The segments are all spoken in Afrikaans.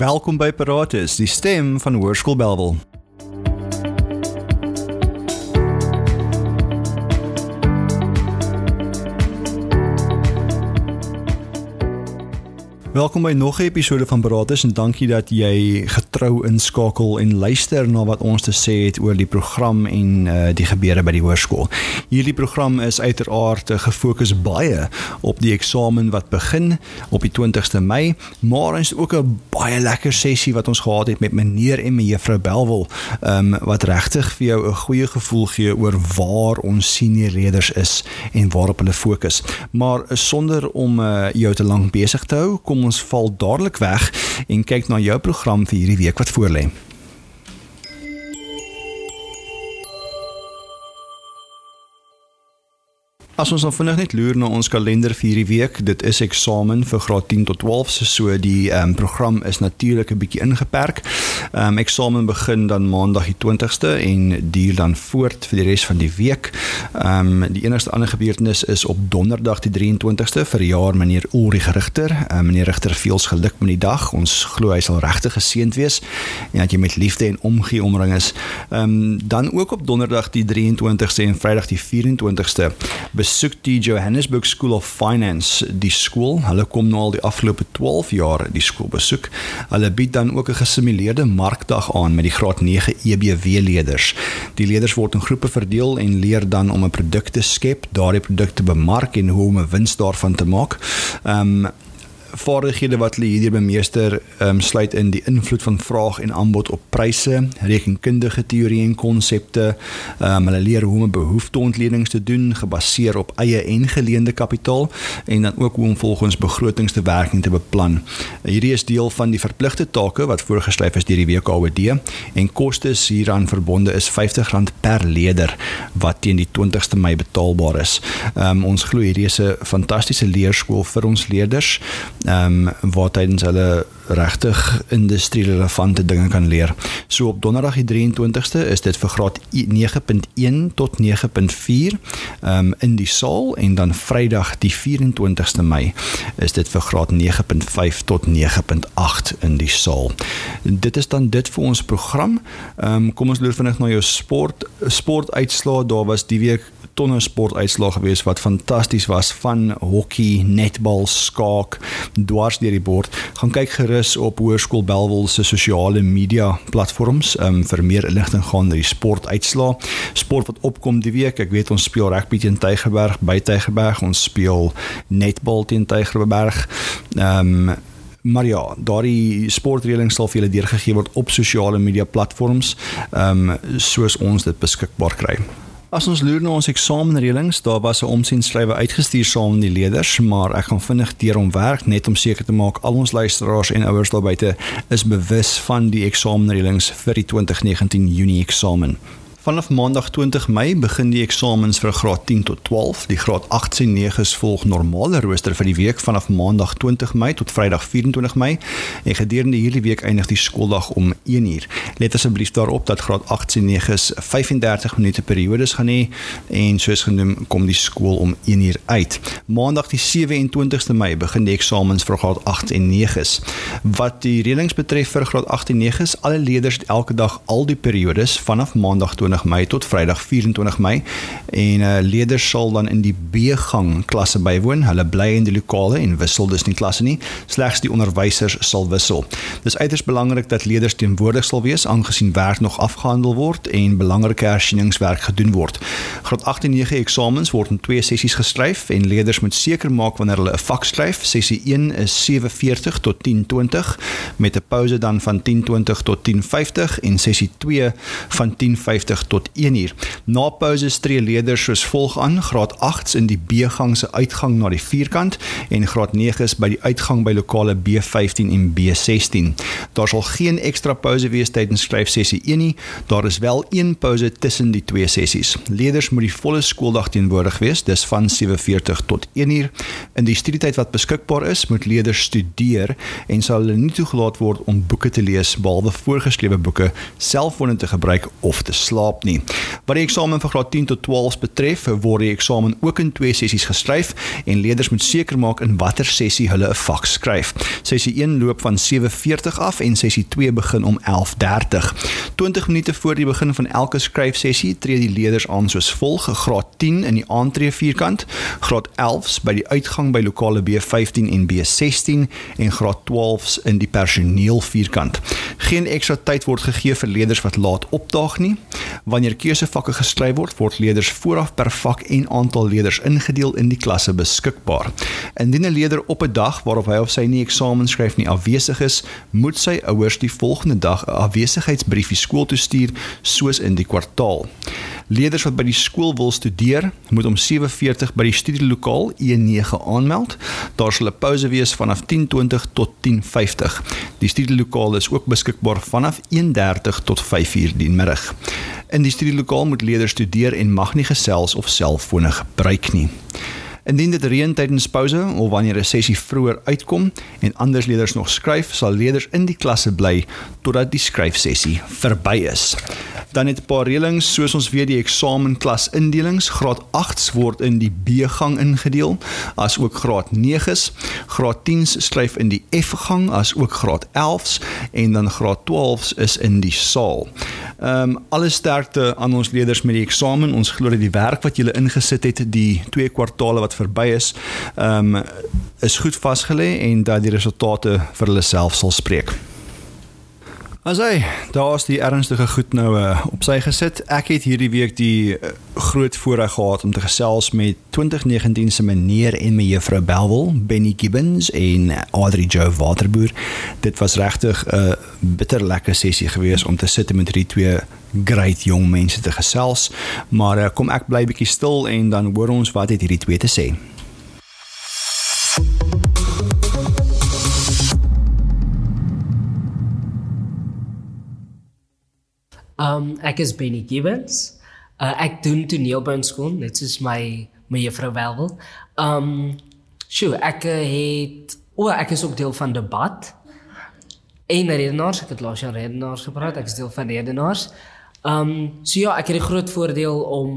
Welkom by Paratus, die stem van Hoërskool Belwel. Welkom by nog 'n episode van Beratus en dankie dat jy getrou inskakel en luister na wat ons te sê het oor die program en uh, die gebeure by die hoërskool. Hierdie program is uiteraard gefokus baie op die eksamen wat begin op die 20ste Mei, maar ons het ook 'n baie lekker sessie wat ons gehad het met meneer en mevrou Belwel, um, wat regtig vir jou 'n goeie gevoel gee oor waar ons senior leerders is en waarop hulle fokus. Maar sonder om uh, jou te lank besig te hou, kom ons val dadelik weg en kyk na jou program vir hierdie week wat voorlê. As ons nou vinnig net loer na ons kalender vir hierdie week, dit is eksamen vir graad 10 tot 12, so, so die um, program is natuurlik 'n bietjie ingeperk. Ehm um, eksamen begin dan maandag die 20ste en duur dan voort vir die res van die week. Ehm um, die enigste ander gebeurtenis is op donderdag die 23ste vir jaar meneer Ulrich Richter. Um, meneer Richter veels geluk met die dag. Ons glo hy sal regtig geseënd wees en dat jy met liefde en omgee omring is. Ehm um, dan ook op donderdag die 23ste en Vrydag die 24ste besoek die Johannesburg School of Finance die skool. Hulle kom nou al die afgelope 12 jaar die skool besoek. Hulle bied dan ook 'n gesimuleerde markdag aan met die graad 9 EBW leerders. Die leerders word in groepe verdeel en leer dan om 'n produk te skep, daardie produkte bemark en hoe om 'n wins daarvan te maak. Ehm um, vaardighede wat hulle hierdie bemeester um, sluit in die invloed van vraag en aanbod op pryse, rekenkundige teorieë en konsepte. Um, hulle leer hoe om behoefteontledings te doen gebaseer op eie en geleende kapitaal en dan ook hoe om volgens begrotings te werk en te beplan. Hierdie is deel van die verpligte take wat voorgeskryf is deur die WKOD en kostes hieraan verbonde is R50 per leerder wat teen die 20ste Mei betaalbaar is. Um, ons glo hierdie is 'n fantastiese leerskool vir ons leerders ehm um, waar tydens hulle regtig industrie relevante dinge kan leer. So op donderdag die 23ste is dit vir graad 9.1 tot 9.4 ehm um, in die saal en dan Vrydag die 24ste Mei is dit vir graad 9.5 tot 9.8 in die saal. Dit is dan dit vir ons program. Ehm um, kom ons loer vinnig na jou sport sportuitslae. Daar was die week tonne sportuitslae gewees wat fantasties was van hokkie, netbal, skaak, dwars deur die bord. Gaan kyk gerus op Hoërskool Belwel se sosiale media platforms um, vir meer inligting gaan oor die sportuitslae. Sport wat opkom die week. Ek weet ons speel rugby teen Tygerberg by Tygerberg. Ons speel netbal teen Tygerberg. Ehm um, Maar ja, daardie sportreëling sal vir julle deurgegee word op sosiale media platforms, ehm um, soos ons dit beskikbaar kry. As ons loer na ons eksamenreëlings, daar was 'n omsienskrywe uitgestuur saam met die leerders, maar ek gaan vinnig deur hom werk net om seker te maak al ons luisteraars en ouers daar buite is bewus van die eksamenreëlings vir die 2019 Junie eksamen. Vanaf Maandag 20 Mei begin die eksamens vir graad 10 tot 12. Die graad 8 en 9s volg normale rooster vir die week vanaf Maandag 20 Mei tot Vrydag 24 Mei. En gedurende hierdie week eindig die skooldag om 1uur. Let asseblief daarop dat graad 8 en 9s 35 minute periodes gaan hê en soos genoem kom die skool om 1uur uit. Maandag die 27ste Mei begin die eksamens vir graad 8 en 9s. Wat die reëlings betref vir graad 8 en 9s, alle leerders elke dag al die periodes vanaf Maandag 20 20 Mei tot Vrydag 24 Mei en uh, leerders sal dan in die B-gang klasse bywoon. Hulle bly in die lokale en wissel dus nie klasse nie. Slegs die onderwysers sal wissel. Dis uiters belangrik dat leerders teenwoordig sal wees aangesien werk nog afgehandel word en belangrike hersieningswerk gedoen word. Graad 8 en 9 eksamens word in twee sessies geskryf en leerders moet seker maak wanneer hulle 'n vak skryf. Sessie 1 is 7:40 tot 10:20 met 'n pouse dan van 10:20 tot 10:50 en sessie 2 van 10:50 20 tot 1 uur. Na pouse stree leerders soos volg aan: Graad 8s in die B-gang se uitgang na die vierkant en graad 9s by die uitgang by lokale B15 en B16. Daar sal geen ekstra pouse wees tydens skryfsessie 1 nie. Daar is wel een pouse tussen die twee sessies. Leerders moet die volle skooldag teenwoordig wees, dis van 7:40 tot 1 uur. In die studietyd wat beskikbaar is, moet leerders studeer en sal hulle nie toegelaat word om boeke te lees behalwe voorgeskrewe boeke, selfone te gebruik of te slaap slaap nie. Wat die eksamen vir graad 10 tot 12 betref, word die eksamen ook in twee sessies geskryf en leerders moet seker maak in watter sessie hulle 'n vak skryf. Sessie 1 loop van 7:40 af en sessie 2 begin om 11:30. 20 minute voor die begin van elke skryfsessie tree die leerders aan soos volg: Graad 10 in die aantree vierkant, Graad 11s by die uitgang by lokale B15 en B16 en Graad 12s in die personeel vierkant. Geen ekstra tyd word gegee vir leerders wat laat opdaag nie. Wanneer keusevakke geskryf word, word leerders vooraf per vak en aantal leerders ingedeel in die klasse beskikbaar. Indien 'n leerder op 'n dag waarop hy of sy nie eksamen skryf nie afwesig is, moet sy ouers die volgende dag 'n afwesigheidsbriefie skool toe stuur soos in die kwartaal. Leerders wat by die skool wil studeer, moet om 7:40 by die studielokaal E9 aanmeld. Daar sal 'n pouse wees vanaf 10:20 tot 10:50. Die studielokaal is ook beskikbaar vanaf 1:30 tot 5:00 die middag. In die studielokaal moet leerders studeer en mag nie gesels of selfone gebruik nie. Indien dit reën tydens pouse of wanneer 'n sessie vroeër uitkom en ander leerders nog skryf, sal leerders in die klasse bly totdat die skryfsessie verby is. Dan het 'n paar reëlings soos ons weet die eksamenklas indelings. Graad 8s word in die B-gang ingedeel, as ook graad 9s. Graad 10s skryf in die F-gang as ook graad 11s en dan graad 12s is in die saal. Ehm um, alle sterkte aan ons leerders met die eksamen. Ons glo dat die werk wat julle ingesit het die twee kwartaale wat verby is, ehm um, is goed vasgelê en dat die resultate vir hulle self sal spreek. Asai, daar's die ernstige goed nou uh, op sy gesit. Ek het hierdie week die uh, groot voorreg gehad om te gesels met 2019 se meneer en mevrou Belwel, Benny Gibbons en Audrey Jo Waterboer. Dit was regtig 'n uh, bitter lekker sessie geweest om te sit met hierdie twee great jong mense te gesels. Maar uh, kom ek bly bietjie stil en dan hoor ons wat het hierdie twee te sê. Um ek is Benny Gibbons. Uh, ek doen toneel by skool, net soos my my juffrou Welwel. Um sjoe, ek uh, het o, oh, ek is ook deel van debat. En redenaars, ek het laas jaar redenaars gepraat, ek is deel van redenaars. Um so ja, ek het die groot voordeel om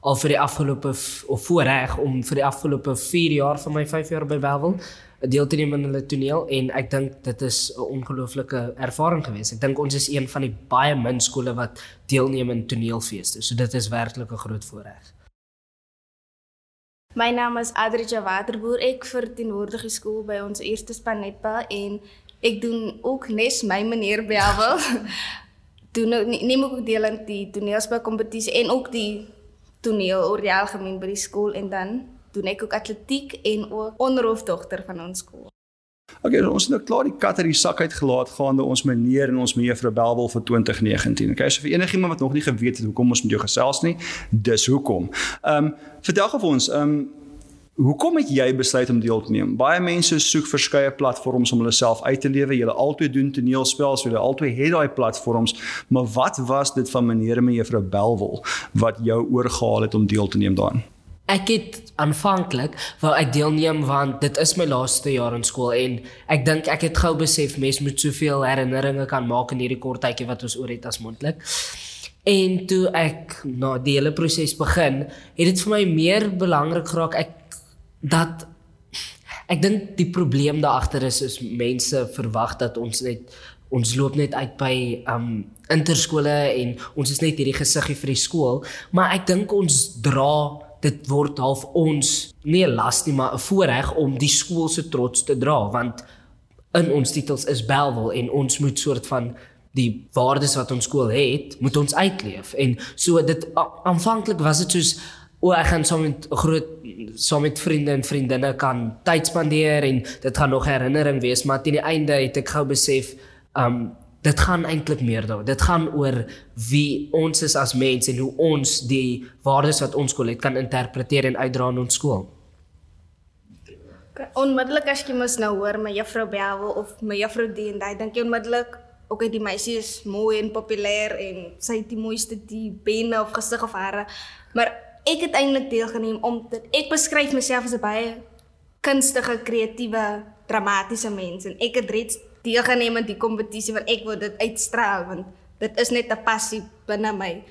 al vir die afgelope of voorreg om vir die afgelope 4 jaar van my 5 jaar by Welwel deel te neem aan hulle toneel en ek dink dit is 'n ongelooflike ervaring geweest. Ek dink ons is een van die baie min skole wat deelneem aan toneelfeeste. So dit is werklik 'n groot voorreg. My naam is Adrija Waterboer. Ek verteenwoordig die skool by ons eerste span netbal en ek doen ook nes my meneer Bewel. doen neem ook deel aan die toneelspel kompetisie en ook die toneel oor die algemeen by die skool en dan doen ek ook atletiek en ook onderhoofdogter van ons skool. Oké, okay, ons het nou klaar die kat uit die sak uitgelaat gaande ons meneer en ons mevrou Belwel vir 2019. Okay, so vir enigiemand wat nog nie geweet het hoekom ons met jou gesels nie, dis hoekom. Ehm um, gou vir ons, ehm um, hoekom het jy besluit om deel te neem? Baie mense soek verskeie platforms om hulle self uit te lewe. Julle albei doen toneelspel, so julle albei het daai platforms, maar wat was dit van meneer en mevrou Belwel wat jou oorgehaal het om deel te neem daarin? Ek het aanvanklik wou ek deelneem want dit is my laaste jaar in skool en ek dink ek het gou besef mens moet soveel herinneringe kan maak in hierdie kort tydjie wat ons oor het as mondelik. En toe ek na die hele proses begin, het dit vir my meer belangrik geraak ek dat ek dink die probleem daar agter is is mense verwag dat ons net ons loop net uit by um interskole en ons is net hierdie gesiggie vir die skool, maar ek dink ons dra dit word half ons nie 'n las nie maar 'n voorreg om die skool se trots te dra want in ons titels is Belwel en ons moet soort van die waardes wat ons skool het moet ons uitleef. En so dit aanvanklik was dit soos o ek gaan saam met groot saam met vriende en vriendinne kan tyd spandeer en dit gaan nog herinnering wees maar teen die einde het ek gou besef um dit gaan eintlik meer daaroor. Dit gaan oor wie ons is as mense en hoe ons die waardes wat ons skool het kan interpreteer en uitdra in ons skool. Onmiddellik as jy mos nou hoor my juffrou Belwe of my juffrou D en daai dink jy onmiddellik uit die meisie is mooi en populêr en sy het die mooiste die bene of gesig of hare. Maar ek het eintlik deelgeneem om dit ek beskryf myself as 'n baie kunstige, kreatiewe, dramatiese mens en ek het reeds deelgeneem aan die kompetisie want ek wou dit uitstraal want dit is net 'n passie binne my.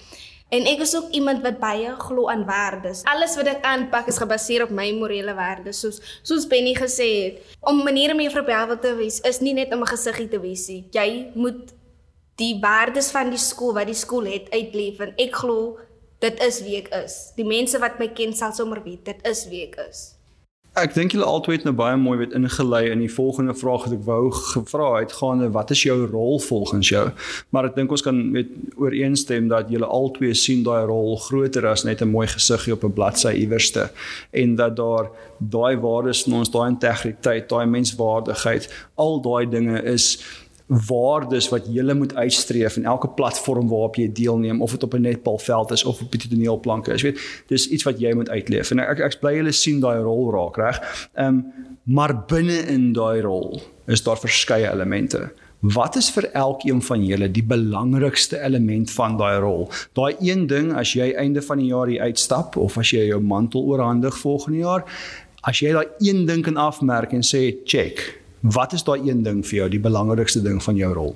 En ek is ook iemand wat baie glo aan waardes. Alles wat ek aanpak is gebaseer op my morele waardes. Soos soos Benny gesê het, om meneer en mevrou Belwel te wees is nie net om 'n gesiggie te wees nie. Jy moet die waardes van die skool wat die skool het uitleef en ek glo dit is wie ek is. Die mense wat my ken sal sommer weet dit is wie ek is. Ek dink julle albei het nou baie mooi weet ingelei in die volgende vraag wat ek wou gevra het gaande wat is jou rol volgens jou? Maar ek dink ons kan weet ooreenstem dat julle albei sien daai rol groter as net 'n mooi gesiggie op 'n bladsy iewerste en dat daar daai waardes in ons daai integriteit, daai menswaardigheid, al daai dinge is waardes wat jy moet uitstreef in elke platform waarop jy deelneem of dit op 'n netbalveld is of op 'n toneelplanke is weet dis iets wat jy moet uitleef. En ek ek bly julle sien daai rol raak reg? Ehm um, maar binne in daai rol is daar verskeie elemente. Wat is vir elkeen van julle die belangrikste element van daai rol? Daai een ding as jy einde van die jaar hier uitstap of as jy jou mantel oorhandig volgende jaar, as jy daai een ding kan afmerk en sê check, Wat is daai een ding vir jou, die belangrikste ding van jou rol?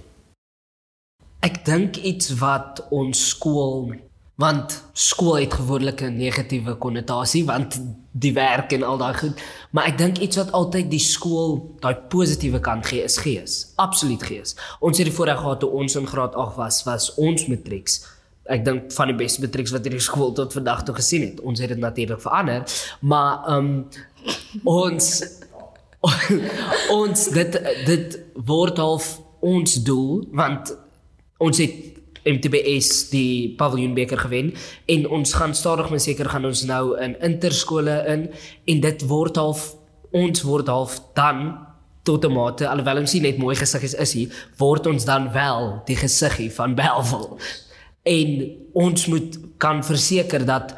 Ek dink iets wat ons skool want skool het gewoonlik 'n negatiewe konnotasie want die werk en al daai goed, maar ek dink iets wat altyd die skool daai positiewe kant gee is gees. Absoluut gees. Ons het die voorreg gehad toe ons in graad 8 was, was ons matrieks ek dink van die beste matrieks wat hierdie skool tot vandag toe gesien het. Ons het dit natuurlik verander, maar ehm um, ons ons dit dit word half ons doel want ons het MTBS die paviljoen beker gewen en ons gaan stadig maar seker gaan ons nou in interskole in en dit word half ons word half dan tot 'n mate alhoewel ons nie net mooi gesiggies is hier word ons dan wel die gesiggie van Belwel. En ons moet kan verseker dat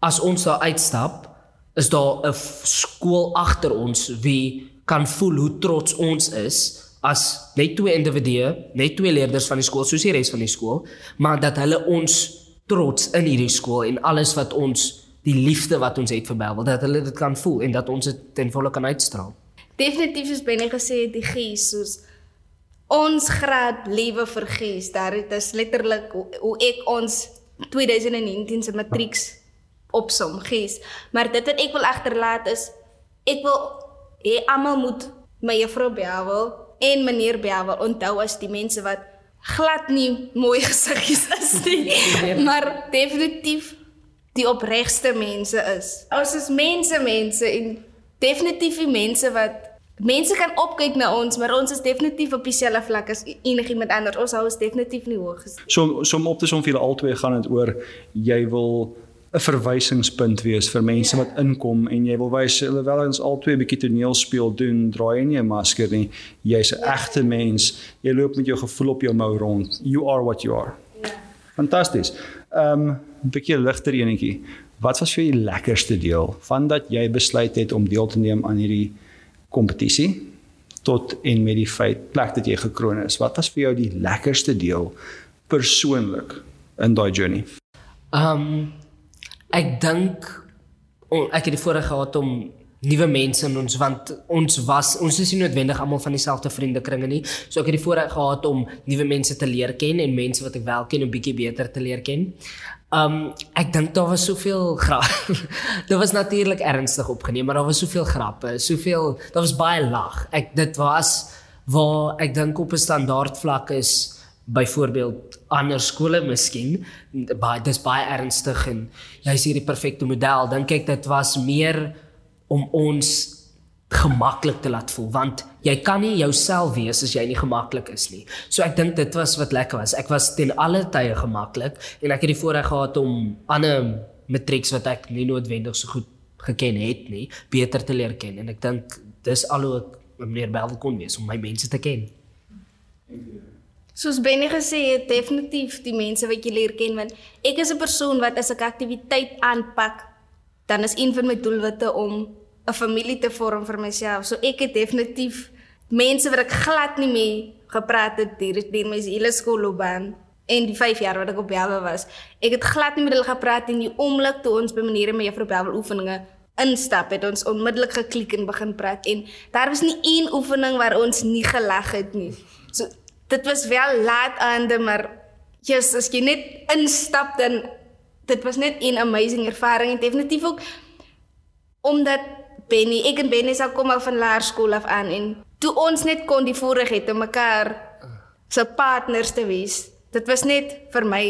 as ons daar uitstap is daar 'n skool agter ons wie kan voel hoe trots ons is as net twee individue, net twee leerders van die skool soos die res van die skool, maar dat hulle ons trots in hierdie skool en alles wat ons die liefde wat ons het vir Bybel, dat hulle dit kan voel en dat ons dit ten volle kan uitstraal. Definitief soos Benny gesê het, die gees soos ons graad lewe vir gees. Daar dit is letterlik hoe, hoe ek ons 2019 se matrieks opsom gees. Maar dit wat ek wil agterlaat is ek wil hê almal moet my juffrou Bawel en meneer Bawel onthou as die mense wat glad nie mooi gesiggies is nie, maar definitief die opregste mense is. Ons is mense mense en definitief die mense wat mense kan opkyk na ons, maar ons is definitief op dieselfde vlak as enigiemand anders. Ons hou ons definitief nie hoog. So so om op te som vir julle albei gaan dit oor jy wil 'n verwysingspunt wees vir mense ja. wat inkom en jy wil wys alhoewel ons al twee bietjie toneel speel doen, dra jy nie 'n masker nie. Jy's 'n ja. egte mens. Jy loop met jou gevoel op jou mou rond. You are what you are. Ja. Fantasties. Ehm um, 'n bietjie ligter enetjie. Wat was vir jou die lekkerste deel van dat jy besluit het om deel te neem aan hierdie kompetisie tot en met die feit plek dat jy gekroon is? Wat was vir jou die lekkerste deel persoonlik in daai journey? Ehm um, ek dink ek het die voorreg gehad om nuwe mense in ons want ons was ons is nie noodwendig almal van dieselfde vriendekringe nie. So ek het die voorreg gehad om nuwe mense te leer ken en mense wat ek wel ken 'n bietjie beter te leer ken. Um ek dink daar was soveel grap. dit was natuurlik ernstig opgeneem, maar daar was soveel grappe, soveel daar was baie lag. Ek dit was waar ek dink op 'n standaard vlak is byvoorbeeld ander skole miskien baie dis baie ernstig en jy's hier die perfekte model dink ek dit was meer om ons gemaklik te laat voel want jy kan nie jouself wees as jy nie gemaklik is nie. So ek dink dit was wat lekker was. Ek was ten alle tye gemaklik en ek het die voorreg gehad om ander matrieks wat ek nie noodwendig so goed geken het nie, beter te leer ken en ek dink dis al hoe ek meneer Bell kon wees om my mense te ken. Thank you. Soos Benny gesê het, definitief die mense wat jy leer ken want ek is 'n persoon wat as ek aktiwiteit aanpak, dan is een van my doelwitte om 'n familie te vorm vir myself. So ek het definitief mense wat ek glad nie mee gepraat het deur deur my hele skoolloopbaan en die 5 jaar wat ek op Belwe was. Ek het glad nie met hulle gepraat in die oomblik toe ons by meneer en juffrou Belwe oefeninge instap het ons onmiddellik geklik en begin praat en daar was nie een oefening waar ons nie gelag het nie. So dit was wel laat aande maar yes, as jy net instap dan dit was net 'n amazing ervaring en definitief ook omdat Benny, ek en Benny sou kom al van laerskool af aan en toe ons net kon die voorreg het om mekaar se partners te wees. Dit was net vir my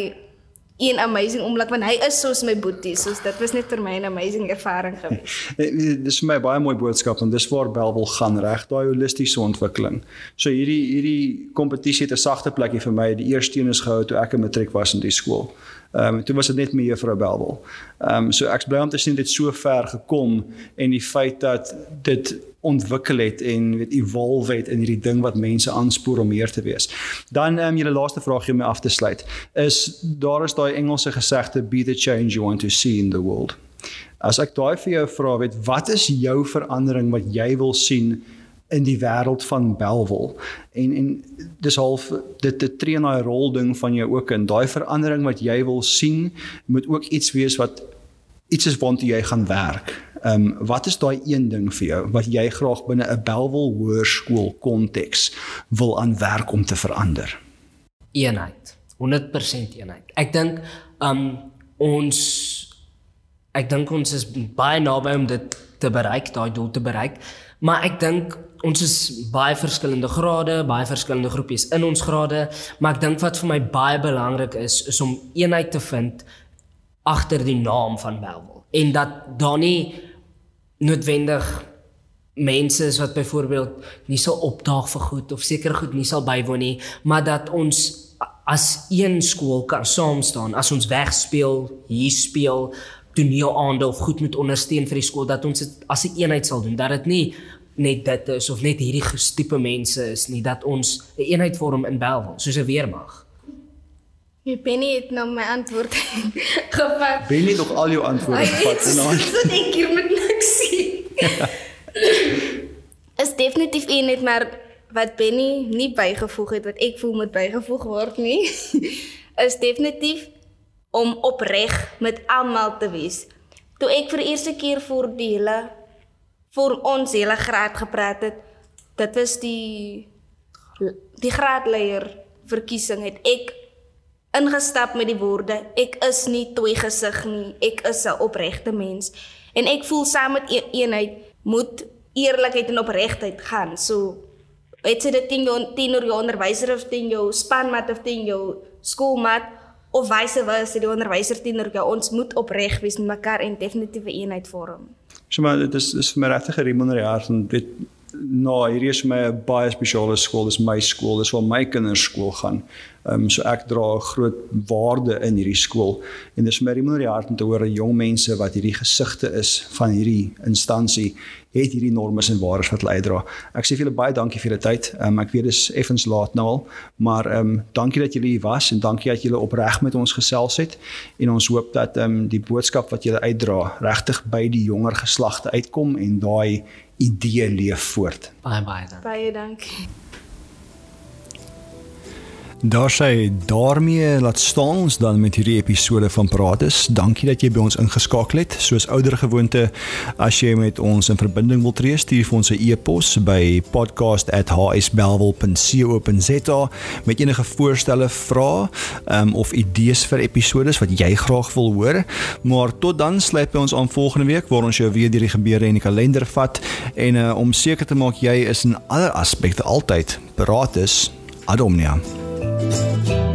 'n amazing oomblik want hy is soos my boetie, soos dit was net vir my 'n amazing ervaring gewees. dis vir my baie mooi boodskap want dis waar Belwel gaan reg, daai holistiese ontwikkeling. So hierdie hierdie kompetisie het 'n sagte plekkie vir my. Die eerste een is gehou toe ek in matriek was in die skool. Ehm um, toe was dit net me juffrou Belwel. Ehm um, so ek's bly om te sien dit so ver gekom en die feit dat dit ontwikkel het en weet evolve het in hierdie ding wat mense aanspoor om meer te wees. Dan ehm um, julle laaste vraagie om my af te sluit is daar is daai Engelse gesegde be the change you want to see in the world. As ek daai vir jou vra, weet wat is jou verandering wat jy wil sien in die wêreld van Belwel en en dis half dit te tree in daai rol ding van jou ook in daai verandering wat jy wil sien moet ook iets wees wat iets is waartoe jy gaan werk. Ehm um, wat is daai een ding vir jou wat jy graag binne 'n Belwel hoërskool konteks wil aan werk om te verander? Eenheid. 100% eenheid. Ek dink um ons ek dink ons is baie naby om dit te bereik, daai doel te bereik, maar ek dink ons is baie verskillende grade, baie verskillende groepies in ons grade, maar ek dink wat vir my baie belangrik is is om eenheid te vind agter die naam van Belwel en dat daar nie noodwendig mense is wat byvoorbeeld nie sal opdaag vir goed of seker goed nie sal bywoon nie, maar dat ons as een skool kan saam staan, as ons wegspeel, hier speel, toneelaande of goed moet ondersteun vir die skool dat ons dit as 'n eenheid sal doen, dat dit nie net dit is of net hierdie tipe mense is nie dat ons 'n een eenheid vorm in Belwel soos 'n weermag. Jy Benny het nou my antwoord gevat. Benny nog al jou antwoorde gevat en dan sit ek hier met niks sien. is definitief een net maar wat Benny nie bygevoeg het wat ek voel moet bygevoeg word nie. is definitief om opreg met almal te wees. Toe ek vir eerste keer voor die hele vir ons hele graad gepraat het. Dit was die die graadleier verkiesing het ek ingestap met die woorde ek is nie twee gesig nie ek is 'n opregte mens en ek voel saam met een eenheid moet eerlikheid en opregtheid gaan so weet jy dit ding jou teenoor jou onderwyser of teen jou spanmaat of teen jou skoolmaat of vice versa die onderwyser teenoor jou ons moet opreg wees met mekaar en definitief 'n eenheid vorm So maar dit is is vir my regtig 'n riem onder die hart en weet nou hierdie is my 'n baie spesiale skool, dis my skool, dis waar my kinders skool gaan. Ehm um, so ek dra 'n groot waarde in hierdie skool en dis my die hart om te hoor jong mense wat hierdie gesigte is van hierdie instansie het hierdie normes en waardes wat hulle uitdra. Ek sê vir julle baie dankie vir julle tyd. Um, ek weet dis effens laat nou al, maar ehm um, dankie dat julle hier was en dankie dat julle opreg met ons gesels het en ons hoop dat ehm um, die boodskap wat julle uitdra regtig by die jonger geslagte uitkom en daai idee leef voort. Baie baie dankie. Baie dankie. Daar sê daarmee laat staan ons dan met hierdie episode van Prates. Dankie dat jy by ons ingeskakel het. Soos ouer gewoonte, as jy met ons in verbinding wil tree, stuur vir ons 'n e-pos by podcast@hsbelwel.co.za met enige voorstelle, vrae um, of idees vir episode wat jy graag wil hoor. Maar tot dan sluit by ons aan volgende week waar ons jou weer deur die gebeure in die kalender vat en uh, om seker te maak jy is in alle aspekte altyd Prates ad omnia. Thank you.